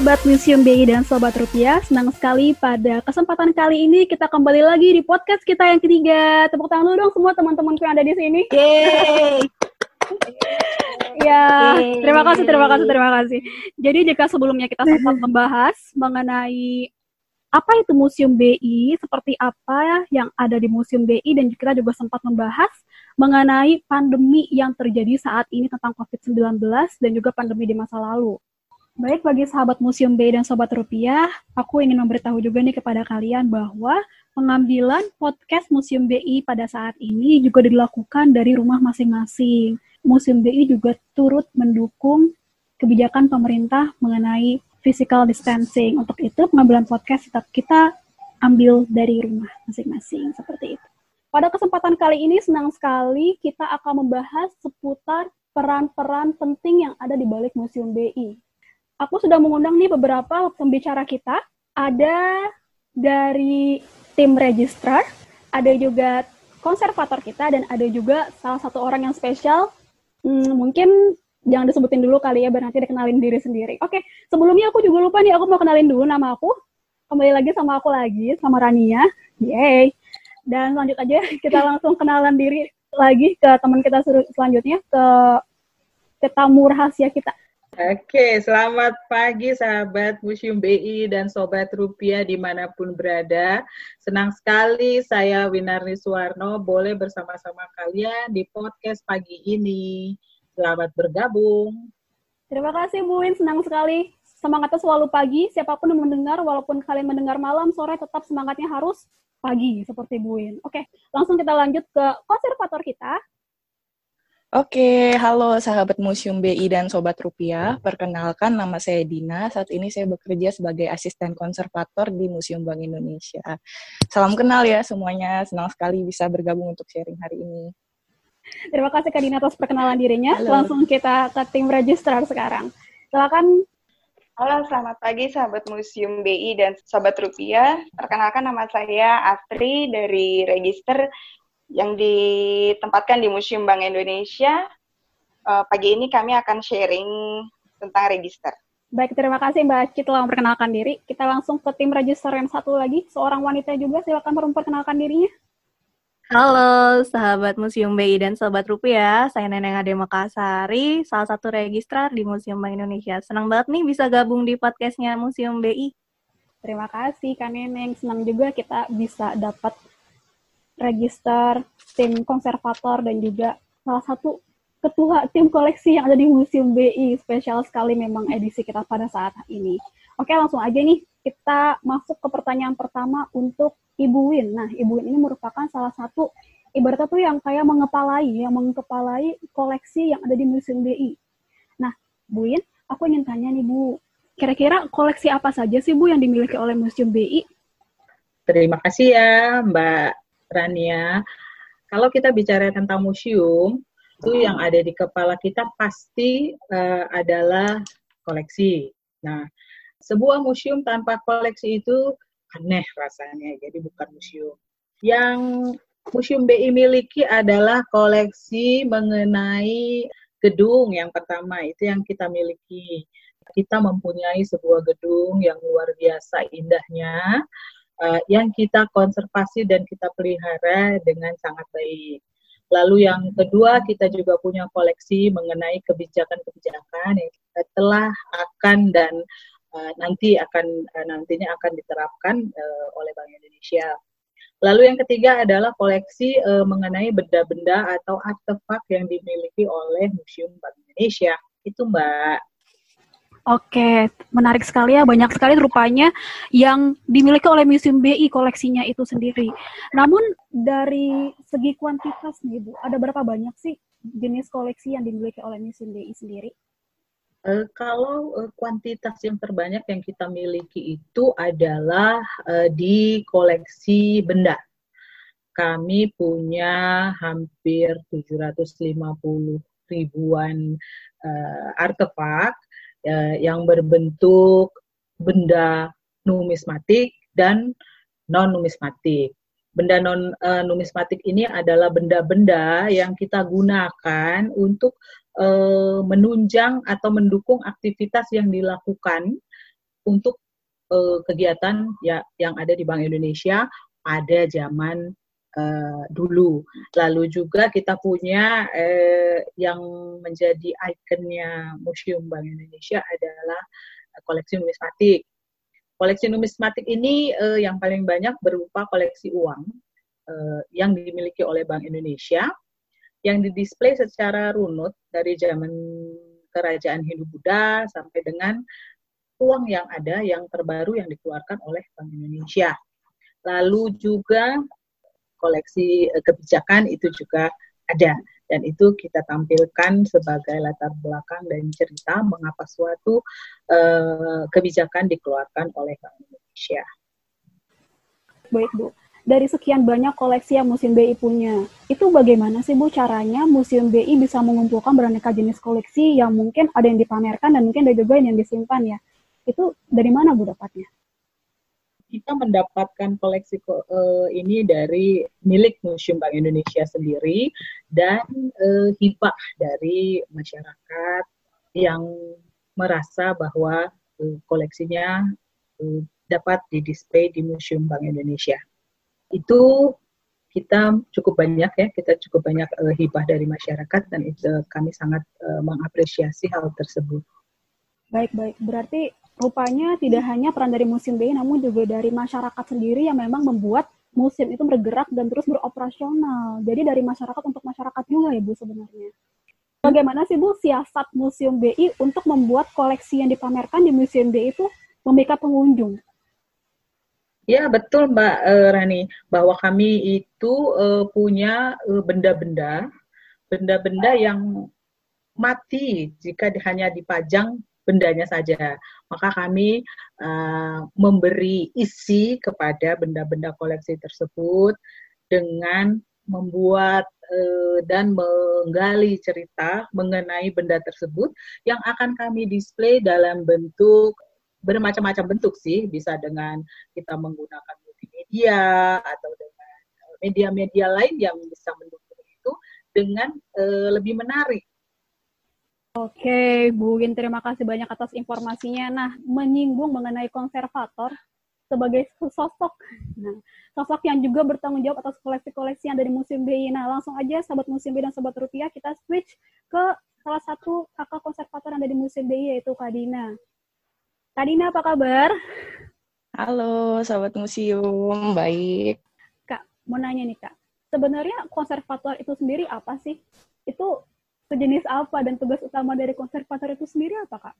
sahabat Museum BI dan Sobat Rupiah, senang sekali pada kesempatan kali ini kita kembali lagi di podcast kita yang ketiga. Tepuk tangan dulu dong semua teman-temanku yang ada di sini. Yeay. ya, terima kasih, terima kasih, terima kasih. Jadi jika sebelumnya kita sempat membahas mengenai apa itu Museum BI, seperti apa yang ada di Museum BI, dan kita juga sempat membahas mengenai pandemi yang terjadi saat ini tentang COVID-19 dan juga pandemi di masa lalu. Baik, bagi sahabat Museum BI dan Sobat Rupiah, aku ingin memberitahu juga nih kepada kalian bahwa pengambilan podcast Museum BI pada saat ini juga dilakukan dari rumah masing-masing. Museum BI juga turut mendukung kebijakan pemerintah mengenai physical distancing. Untuk itu, pengambilan podcast tetap kita ambil dari rumah masing-masing, seperti itu. Pada kesempatan kali ini, senang sekali kita akan membahas seputar peran-peran penting yang ada di balik Museum BI aku sudah mengundang nih beberapa pembicara kita. Ada dari tim registrar, ada juga konservator kita, dan ada juga salah satu orang yang spesial. Hmm, mungkin jangan disebutin dulu kali ya, biar nanti dikenalin diri sendiri. Oke, sebelumnya aku juga lupa nih, aku mau kenalin dulu nama aku. Kembali lagi sama aku lagi, sama Rania. Yeay. Dan lanjut aja, kita langsung kenalan diri lagi ke teman kita selanjutnya, ke, ke tamu rahasia kita. Oke, selamat pagi sahabat Museum BI dan Sobat Rupiah di mana pun berada. Senang sekali saya Winarni Suwarno boleh bersama-sama kalian di podcast pagi ini. Selamat bergabung. Terima kasih Bu Win, senang sekali. Semangatnya selalu pagi, siapa pun yang mendengar, walaupun kalian mendengar malam, sore tetap semangatnya harus pagi, seperti Bu Win. Oke, langsung kita lanjut ke konservator kita, Oke, halo sahabat Museum BI dan Sobat Rupiah. Perkenalkan nama saya Dina. Saat ini saya bekerja sebagai asisten konservator di Museum Bank Indonesia. Salam kenal ya semuanya. Senang sekali bisa bergabung untuk sharing hari ini. Terima kasih Kak Dina atas perkenalan dirinya. Halo. Langsung kita ke tim registrar sekarang. Silakan. Halo, selamat pagi sahabat Museum BI dan Sobat Rupiah. Perkenalkan nama saya Astri dari Register yang ditempatkan di Museum Bank Indonesia. Uh, pagi ini kami akan sharing tentang register. Baik, terima kasih Mbak Cit telah memperkenalkan diri. Kita langsung ke tim register yang satu lagi, seorang wanita juga. Silakan memperkenalkan dirinya. Halo, sahabat Museum BI dan Sobat Rupiah. Saya Neneng Ade Makasari, salah satu registrar di Museum Bank Indonesia. Senang banget nih bisa gabung di podcastnya Museum BI. Terima kasih Kak Neneng. Senang juga kita bisa dapat register, tim konservator, dan juga salah satu ketua tim koleksi yang ada di Museum BI. Spesial sekali memang edisi kita pada saat ini. Oke, langsung aja nih kita masuk ke pertanyaan pertama untuk Ibu Win. Nah, Ibu Win ini merupakan salah satu ibaratnya tuh yang kayak mengepalai, yang mengepalai koleksi yang ada di Museum BI. Nah, Bu Win, aku ingin tanya nih Bu, kira-kira koleksi apa saja sih Bu yang dimiliki oleh Museum BI? Terima kasih ya Mbak Rania. Kalau kita bicara tentang museum, itu yang ada di kepala kita pasti uh, adalah koleksi. Nah, sebuah museum tanpa koleksi itu aneh rasanya, jadi bukan museum. Yang Museum BI miliki adalah koleksi mengenai gedung yang pertama, itu yang kita miliki. Kita mempunyai sebuah gedung yang luar biasa indahnya, uh, yang kita konservasi dan kita pelihara dengan sangat baik. Lalu yang kedua kita juga punya koleksi mengenai kebijakan-kebijakan yang kita telah akan dan uh, nanti akan uh, nantinya akan diterapkan uh, oleh Bank Indonesia. Lalu yang ketiga adalah koleksi uh, mengenai benda-benda atau artefak yang dimiliki oleh Museum Bank Indonesia. Itu Mbak. Oke, menarik sekali ya. Banyak sekali rupanya yang dimiliki oleh Museum BI koleksinya itu sendiri. Namun dari segi kuantitas nih Bu, ada berapa banyak sih jenis koleksi yang dimiliki oleh Museum BI sendiri? Uh, kalau uh, kuantitas yang terbanyak yang kita miliki itu adalah uh, di koleksi benda. Kami punya hampir 750 ribuan uh, artefak ya, yang berbentuk benda numismatik dan non numismatik. Benda non uh, numismatik ini adalah benda-benda yang kita gunakan untuk uh, menunjang atau mendukung aktivitas yang dilakukan untuk uh, kegiatan ya yang ada di Bank Indonesia pada zaman uh, dulu. Lalu juga kita punya uh, yang menjadi ikonnya Museum Bank Indonesia adalah koleksi numismatik. Koleksi numismatik ini uh, yang paling banyak berupa koleksi uang uh, yang dimiliki oleh Bank Indonesia yang didisplay secara runut dari zaman kerajaan Hindu-Buddha sampai dengan uang yang ada yang terbaru yang dikeluarkan oleh Bank Indonesia. Lalu juga koleksi eh, kebijakan itu juga ada dan itu kita tampilkan sebagai latar belakang dan cerita mengapa suatu uh, kebijakan dikeluarkan oleh Bank Indonesia. Baik Bu, dari sekian banyak koleksi yang Museum BI punya, itu bagaimana sih Bu caranya Museum BI bisa mengumpulkan beraneka jenis koleksi yang mungkin ada yang dipamerkan dan mungkin ada juga yang disimpan ya? Itu dari mana Bu dapatnya? Kita mendapatkan koleksi uh, ini dari milik Museum Bank Indonesia sendiri dan uh, hibah dari masyarakat yang merasa bahwa uh, koleksinya uh, dapat didisplay di Museum Bank Indonesia itu kita cukup banyak ya, kita cukup banyak uh, hibah dari masyarakat dan itu kami sangat uh, mengapresiasi hal tersebut. Baik, baik. Berarti rupanya tidak hanya peran dari Museum BI, namun juga dari masyarakat sendiri yang memang membuat museum itu bergerak dan terus beroperasional. Jadi dari masyarakat untuk masyarakat juga ya Bu sebenarnya. Bagaimana sih Bu siasat Museum BI untuk membuat koleksi yang dipamerkan di Museum BI itu memikat pengunjung? Ya betul Mbak uh, Rani bahwa kami itu uh, punya benda benda-benda benda-benda yang mati jika hanya dipajang bendanya saja. Maka kami uh, memberi isi kepada benda-benda koleksi tersebut dengan membuat uh, dan menggali cerita mengenai benda tersebut yang akan kami display dalam bentuk bermacam-macam bentuk sih, bisa dengan kita menggunakan multimedia atau dengan eh, media-media lain yang bisa mendukung itu dengan uh, lebih menarik. Oke, Bu Win, terima kasih banyak atas informasinya. Nah, menyinggung mengenai konservator sebagai sosok, nah, sosok yang juga bertanggung jawab atas koleksi-koleksi yang dari Museum BI. Nah, langsung aja sahabat Museum BI dan sahabat Rupiah, kita switch ke salah satu kakak konservator yang ada di Museum BI, yaitu Kadina. Kak Dina, apa kabar? Halo, sahabat museum. Baik. Kak, mau nanya nih, Kak. Sebenarnya konservator itu sendiri apa sih? Itu sejenis apa dan tugas utama dari konservator itu sendiri apa, Kak?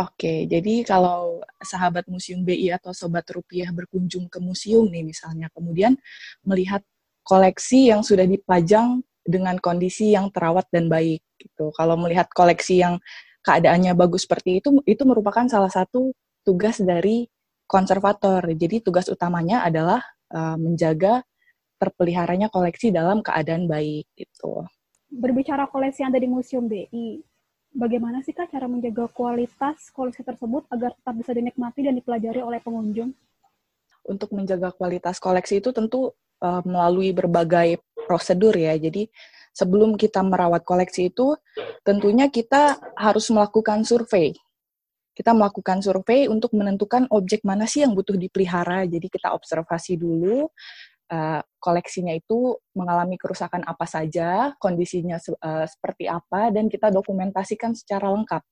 Oke, jadi kalau sahabat Museum BI atau Sobat Rupiah berkunjung ke museum nih misalnya, kemudian melihat koleksi yang sudah dipajang dengan kondisi yang terawat dan baik gitu. Kalau melihat koleksi yang keadaannya bagus seperti itu, itu merupakan salah satu tugas dari konservator. Jadi tugas utamanya adalah uh, menjaga terpeliharanya koleksi dalam keadaan baik gitu. Berbicara koleksi yang ada di Museum BI, bagaimana sih Kak cara menjaga kualitas koleksi tersebut agar tetap bisa dinikmati dan dipelajari oleh pengunjung? Untuk menjaga kualitas koleksi itu tentu uh, melalui berbagai prosedur ya. Jadi sebelum kita merawat koleksi itu, tentunya kita harus melakukan survei. Kita melakukan survei untuk menentukan objek mana sih yang butuh dipelihara. Jadi kita observasi dulu uh, koleksinya itu mengalami kerusakan apa saja, kondisinya uh, seperti apa, dan kita dokumentasikan secara lengkap.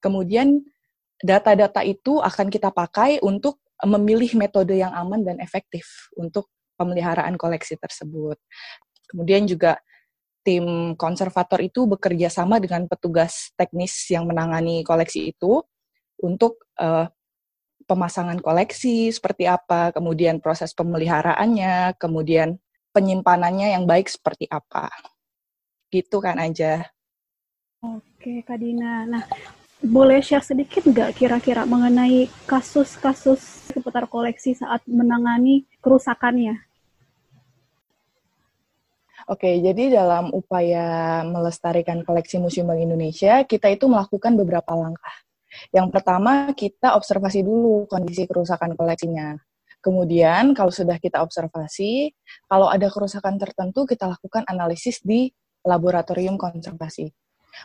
Kemudian data-data itu akan kita pakai untuk memilih metode yang aman dan efektif untuk pemeliharaan koleksi tersebut. Kemudian juga tim konservator itu bekerja sama dengan petugas teknis yang menangani koleksi itu untuk uh, pemasangan koleksi seperti apa, kemudian proses pemeliharaannya, kemudian penyimpanannya yang baik seperti apa. Gitu kan aja. Oke, Kak Dina. Nah, boleh share sedikit nggak kira-kira mengenai kasus-kasus seputar koleksi saat menangani kerusakannya? Oke, jadi dalam upaya melestarikan koleksi Museum Bank Indonesia, kita itu melakukan beberapa langkah. Yang pertama, kita observasi dulu kondisi kerusakan koleksinya. Kemudian, kalau sudah kita observasi, kalau ada kerusakan tertentu, kita lakukan analisis di laboratorium konservasi.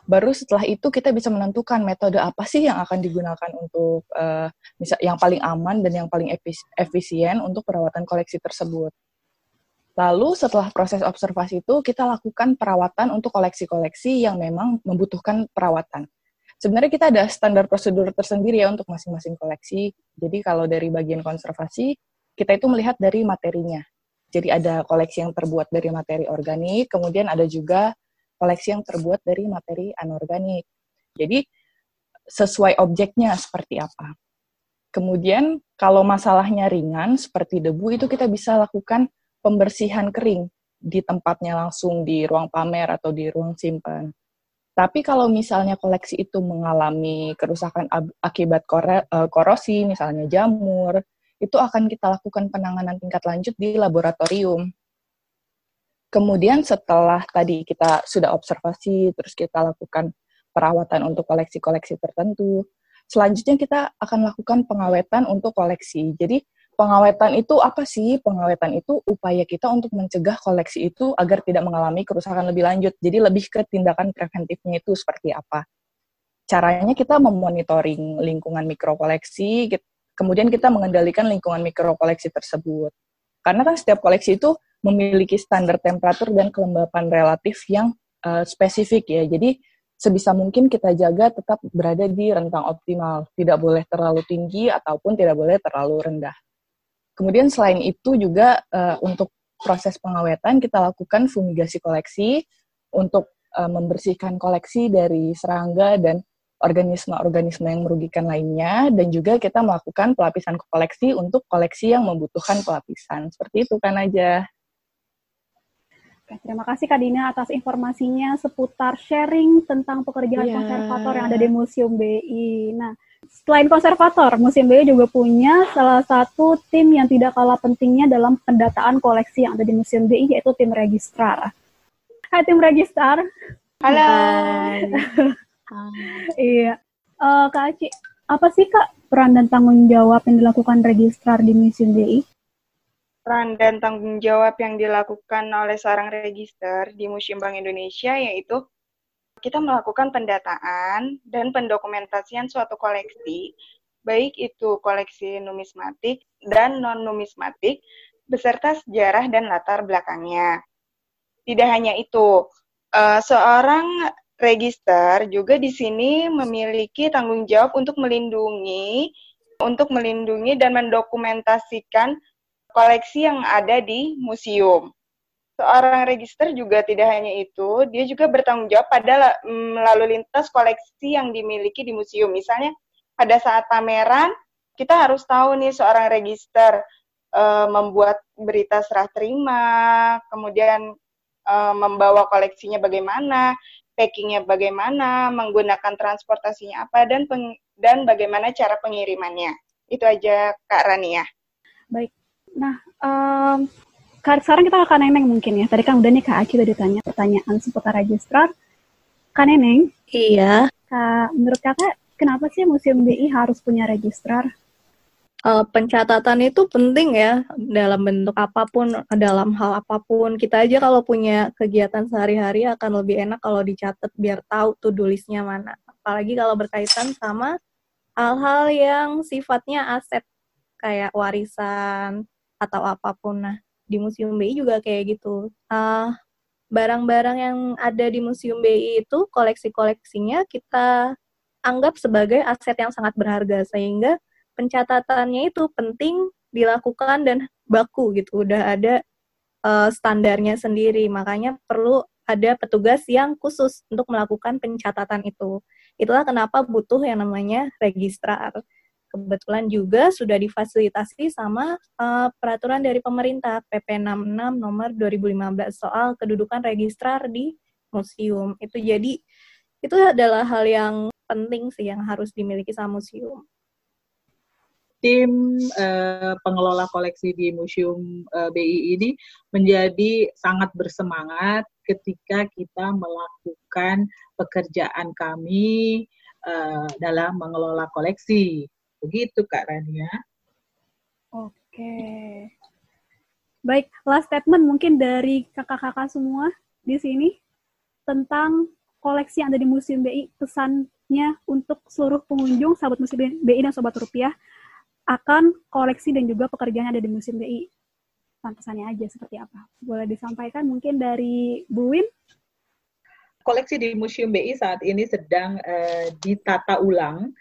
Baru setelah itu kita bisa menentukan metode apa sih yang akan digunakan untuk uh, misal yang paling aman dan yang paling efisien untuk perawatan koleksi tersebut. Lalu setelah proses observasi itu kita lakukan perawatan untuk koleksi-koleksi yang memang membutuhkan perawatan. Sebenarnya kita ada standar prosedur tersendiri ya untuk masing-masing koleksi. Jadi kalau dari bagian konservasi, kita itu melihat dari materinya. Jadi ada koleksi yang terbuat dari materi organik, kemudian ada juga koleksi yang terbuat dari materi anorganik. Jadi sesuai objeknya seperti apa. Kemudian kalau masalahnya ringan seperti debu itu kita bisa lakukan pembersihan kering di tempatnya langsung di ruang pamer atau di ruang simpan. Tapi kalau misalnya koleksi itu mengalami kerusakan akibat eh, korosi, misalnya jamur, itu akan kita lakukan penanganan tingkat lanjut di laboratorium. Kemudian setelah tadi kita sudah observasi, terus kita lakukan perawatan untuk koleksi-koleksi tertentu, selanjutnya kita akan lakukan pengawetan untuk koleksi. Jadi pengawetan itu apa sih? Pengawetan itu upaya kita untuk mencegah koleksi itu agar tidak mengalami kerusakan lebih lanjut. Jadi lebih ke tindakan preventifnya itu seperti apa. Caranya kita memonitoring lingkungan mikrokoleksi, kemudian kita mengendalikan lingkungan mikrokoleksi tersebut. Karena kan setiap koleksi itu memiliki standar temperatur dan kelembapan relatif yang uh, spesifik ya. Jadi sebisa mungkin kita jaga tetap berada di rentang optimal, tidak boleh terlalu tinggi ataupun tidak boleh terlalu rendah. Kemudian selain itu juga uh, untuk proses pengawetan kita lakukan fumigasi koleksi untuk uh, membersihkan koleksi dari serangga dan organisme-organisme yang merugikan lainnya dan juga kita melakukan pelapisan koleksi untuk koleksi yang membutuhkan pelapisan. Seperti itu kan aja. Oke, terima kasih Kak Dina atas informasinya seputar sharing tentang pekerjaan yeah. konservator yang ada di Museum BI. Nah, selain konservator, Museum BI juga punya salah satu tim yang tidak kalah pentingnya dalam pendataan koleksi yang ada di Museum BI, yaitu tim registrar. Hai tim registrar. Halo. iya. Uh, Kak Aci, apa sih Kak peran dan tanggung jawab yang dilakukan registrar di Museum BI? peran dan tanggung jawab yang dilakukan oleh seorang register di Museum Bank Indonesia yaitu kita melakukan pendataan dan pendokumentasian suatu koleksi, baik itu koleksi numismatik dan non-numismatik, beserta sejarah dan latar belakangnya. Tidak hanya itu, uh, seorang register juga di sini memiliki tanggung jawab untuk melindungi untuk melindungi dan mendokumentasikan koleksi yang ada di museum. Seorang register juga tidak hanya itu, dia juga bertanggung jawab pada mm, lalu lintas koleksi yang dimiliki di museum. Misalnya pada saat pameran, kita harus tahu nih seorang register e, membuat berita serah terima, kemudian e, membawa koleksinya bagaimana, packingnya bagaimana, menggunakan transportasinya apa, dan peng, dan bagaimana cara pengirimannya. Itu aja Kak Rania. Baik, Nah, um, sekarang kita ke Kak Neneng mungkin ya. Tadi kan udah nih Kak Aci udah ditanya pertanyaan seputar registrar. Kak Neneng. Iya. Kak, menurut Kakak, kenapa sih Museum BI harus punya registrar? Uh, pencatatan itu penting ya dalam bentuk apa pun, dalam hal apa pun. Kita aja kalau punya kegiatan sehari-hari akan lebih enak kalau dicatat biar tahu tuh tulisnya mana. Apalagi kalau berkaitan sama hal-hal yang sifatnya aset kayak warisan, atau apa pun. Nah, di Museum BI juga kayak gitu. Uh, barang-barang yang ada di Museum BI itu koleksi-koleksinya kita anggap sebagai aset yang sangat berharga sehingga pencatatannya itu penting dilakukan dan baku gitu. Udah ada uh, standarnya sendiri. Makanya perlu ada petugas yang khusus untuk melakukan pencatatan itu. Itulah kenapa butuh yang namanya registrar kebetulan juga sudah difasilitasi sama uh, peraturan dari pemerintah PP 66 nomor 2015 soal kedudukan registrar di museum. Itu jadi itu adalah hal yang penting sih yang harus dimiliki sama museum. Tim uh, pengelola koleksi di Museum eh, BI ini menjadi sangat bersemangat ketika kita melakukan pekerjaan kami uh, dalam mengelola koleksi Begitu Kak Rania. Oke. Baik, last statement mungkin dari kakak-kakak semua di sini tentang koleksi yang ada di Museum BI, pesannya untuk seluruh pengunjung, sahabat Museum BI dan Sobat Rupiah, akan koleksi dan juga pekerjaan yang ada di Museum BI. Pesannya aja seperti apa? Boleh disampaikan mungkin dari Bu Win? Koleksi di Museum BI saat ini sedang uh, ditata ulang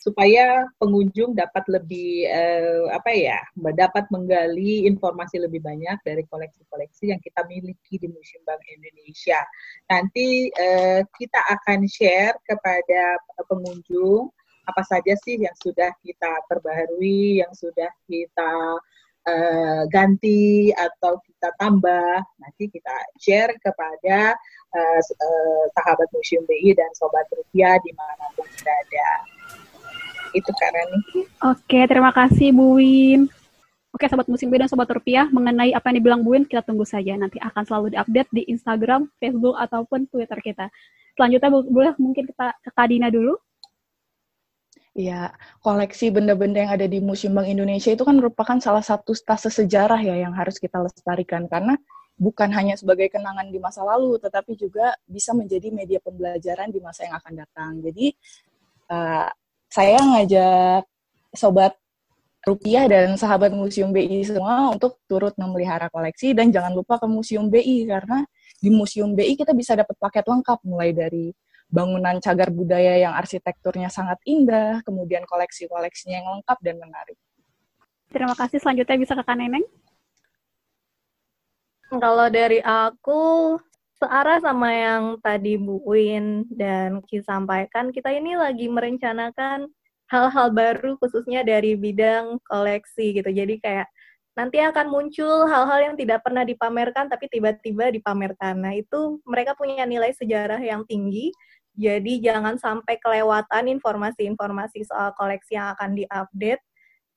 supaya pengunjung dapat lebih uh, apa ya dapat menggali informasi lebih banyak dari koleksi-koleksi yang kita miliki di Museum Bank Indonesia. Nanti uh, kita akan share kepada pengunjung apa saja sih yang sudah kita perbaharui, yang sudah kita uh, ganti atau kita tambah. Nanti kita share kepada uh, uh, sahabat Museum BI dan Sobat Rupiah di mana pun berada itu Kak Rani. Oke, terima kasih Bu Win. Oke, Sobat Musim B dan Sobat Rupiah, mengenai apa yang dibilang Bu Win, kita tunggu saja. Nanti akan selalu diupdate di Instagram, Facebook, ataupun Twitter kita. Selanjutnya, boleh mungkin kita ke Kadina dulu. Ya, koleksi benda-benda yang ada di Museum Bank Indonesia itu kan merupakan salah satu stase sejarah ya yang harus kita lestarikan karena bukan hanya sebagai kenangan di masa lalu, tetapi juga bisa menjadi media pembelajaran di masa yang akan datang. Jadi uh, saya ngajak sobat rupiah dan sahabat Museum BI semua untuk turut memelihara koleksi dan jangan lupa ke Museum BI karena di Museum BI kita bisa dapat paket lengkap mulai dari bangunan cagar budaya yang arsitekturnya sangat indah, kemudian koleksi-koleksinya yang lengkap dan menarik. Terima kasih. Selanjutnya bisa ke Kak Neneng. Kalau dari aku, searah sama yang tadi Bu Win dan Ki sampaikan, kita ini lagi merencanakan hal-hal baru khususnya dari bidang koleksi gitu. Jadi kayak nanti akan muncul hal-hal yang tidak pernah dipamerkan tapi tiba-tiba dipamerkan. Nah, itu mereka punya nilai sejarah yang tinggi. Jadi jangan sampai kelewatan informasi-informasi soal koleksi yang akan diupdate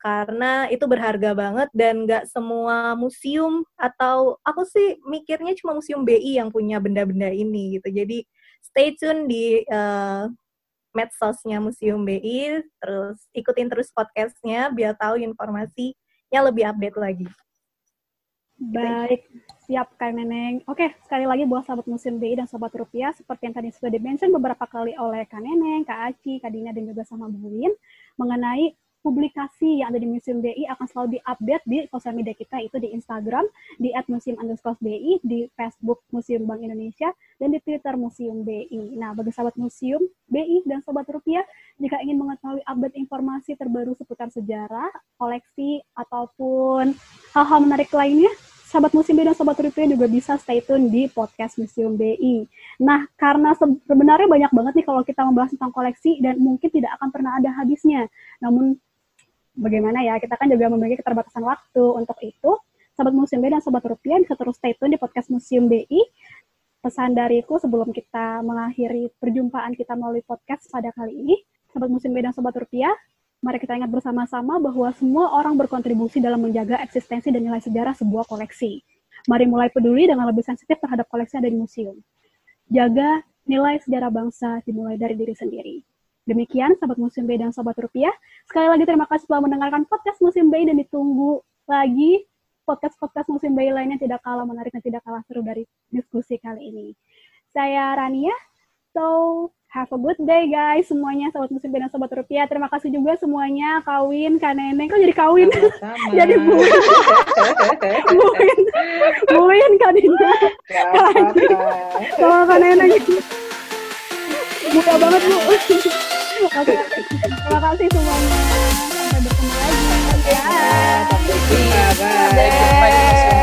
karena itu berharga banget dan nggak semua museum atau aku sih mikirnya cuma museum BI yang punya benda-benda ini gitu. Jadi stay tune di uh, medsosnya museum BI terus ikutin terus podcastnya biar tahu informasinya lebih update lagi. Baik siap Kak Neneng. Oke sekali lagi buat sahabat museum BI dan sobat rupiah seperti yang tadi sudah dimention beberapa kali oleh Kak Neneng Kak Aci Kak Dina dan juga sama Bu Win mengenai publikasi yang ada di Museum BI akan selalu diupdate di sosial media kita itu di Instagram di @museum_bi, di Facebook Museum Bank Indonesia dan di Twitter Museum BI. Nah, bagi sahabat Museum BI dan sobat rupiah, jika ingin mengetahui update informasi terbaru seputar sejarah, koleksi ataupun hal-hal menarik lainnya, sahabat Museum BI dan Sobat Rupiah juga bisa stay tune di podcast Museum BI. Nah, karena sebenarnya banyak banget nih kalau kita membahas tentang koleksi dan mungkin tidak akan pernah ada habisnya. Namun bagaimana ya kita kan juga memiliki keterbatasan waktu. Untuk itu sahabat museum BI dan sobat rupiah bisa terus stay tune di podcast museum BI pesan dariku sebelum kita mengakhiri perjumpaan kita melalui podcast pada kali ini sahabat museum BI dan sobat rupiah mari kita ingat bersama-sama bahwa semua orang berkontribusi dalam menjaga eksistensi dan nilai sejarah sebuah koleksi. Mari mulai peduli dengan lebih sensitif terhadap koleksi yang ada di museum. Jaga nilai sejarah bangsa dimulai dari diri sendiri Demikian Sobat Musim BI dan Sobat Rupiah. Sekali lagi terima kasih telah mendengarkan podcast Musim BI dan ditunggu lagi podcast-podcast Musim BI lainnya tidak kalah menarik dan tidak kalah seru dari diskusi kali ini. Saya Rania, so have a good day guys semuanya Sobat Musim BI dan Sobat Rupiah. Terima kasih juga semuanya Kawin, Kak Neneng. Kok jadi Kawin? jadi Bu. Buin. Buin, Kak Dina. Sama Kak Neneng. Mudah banget Bu. Oke, terima kasih semuanya. Sampai bertemu lagi. Sampai jumpa. Bye.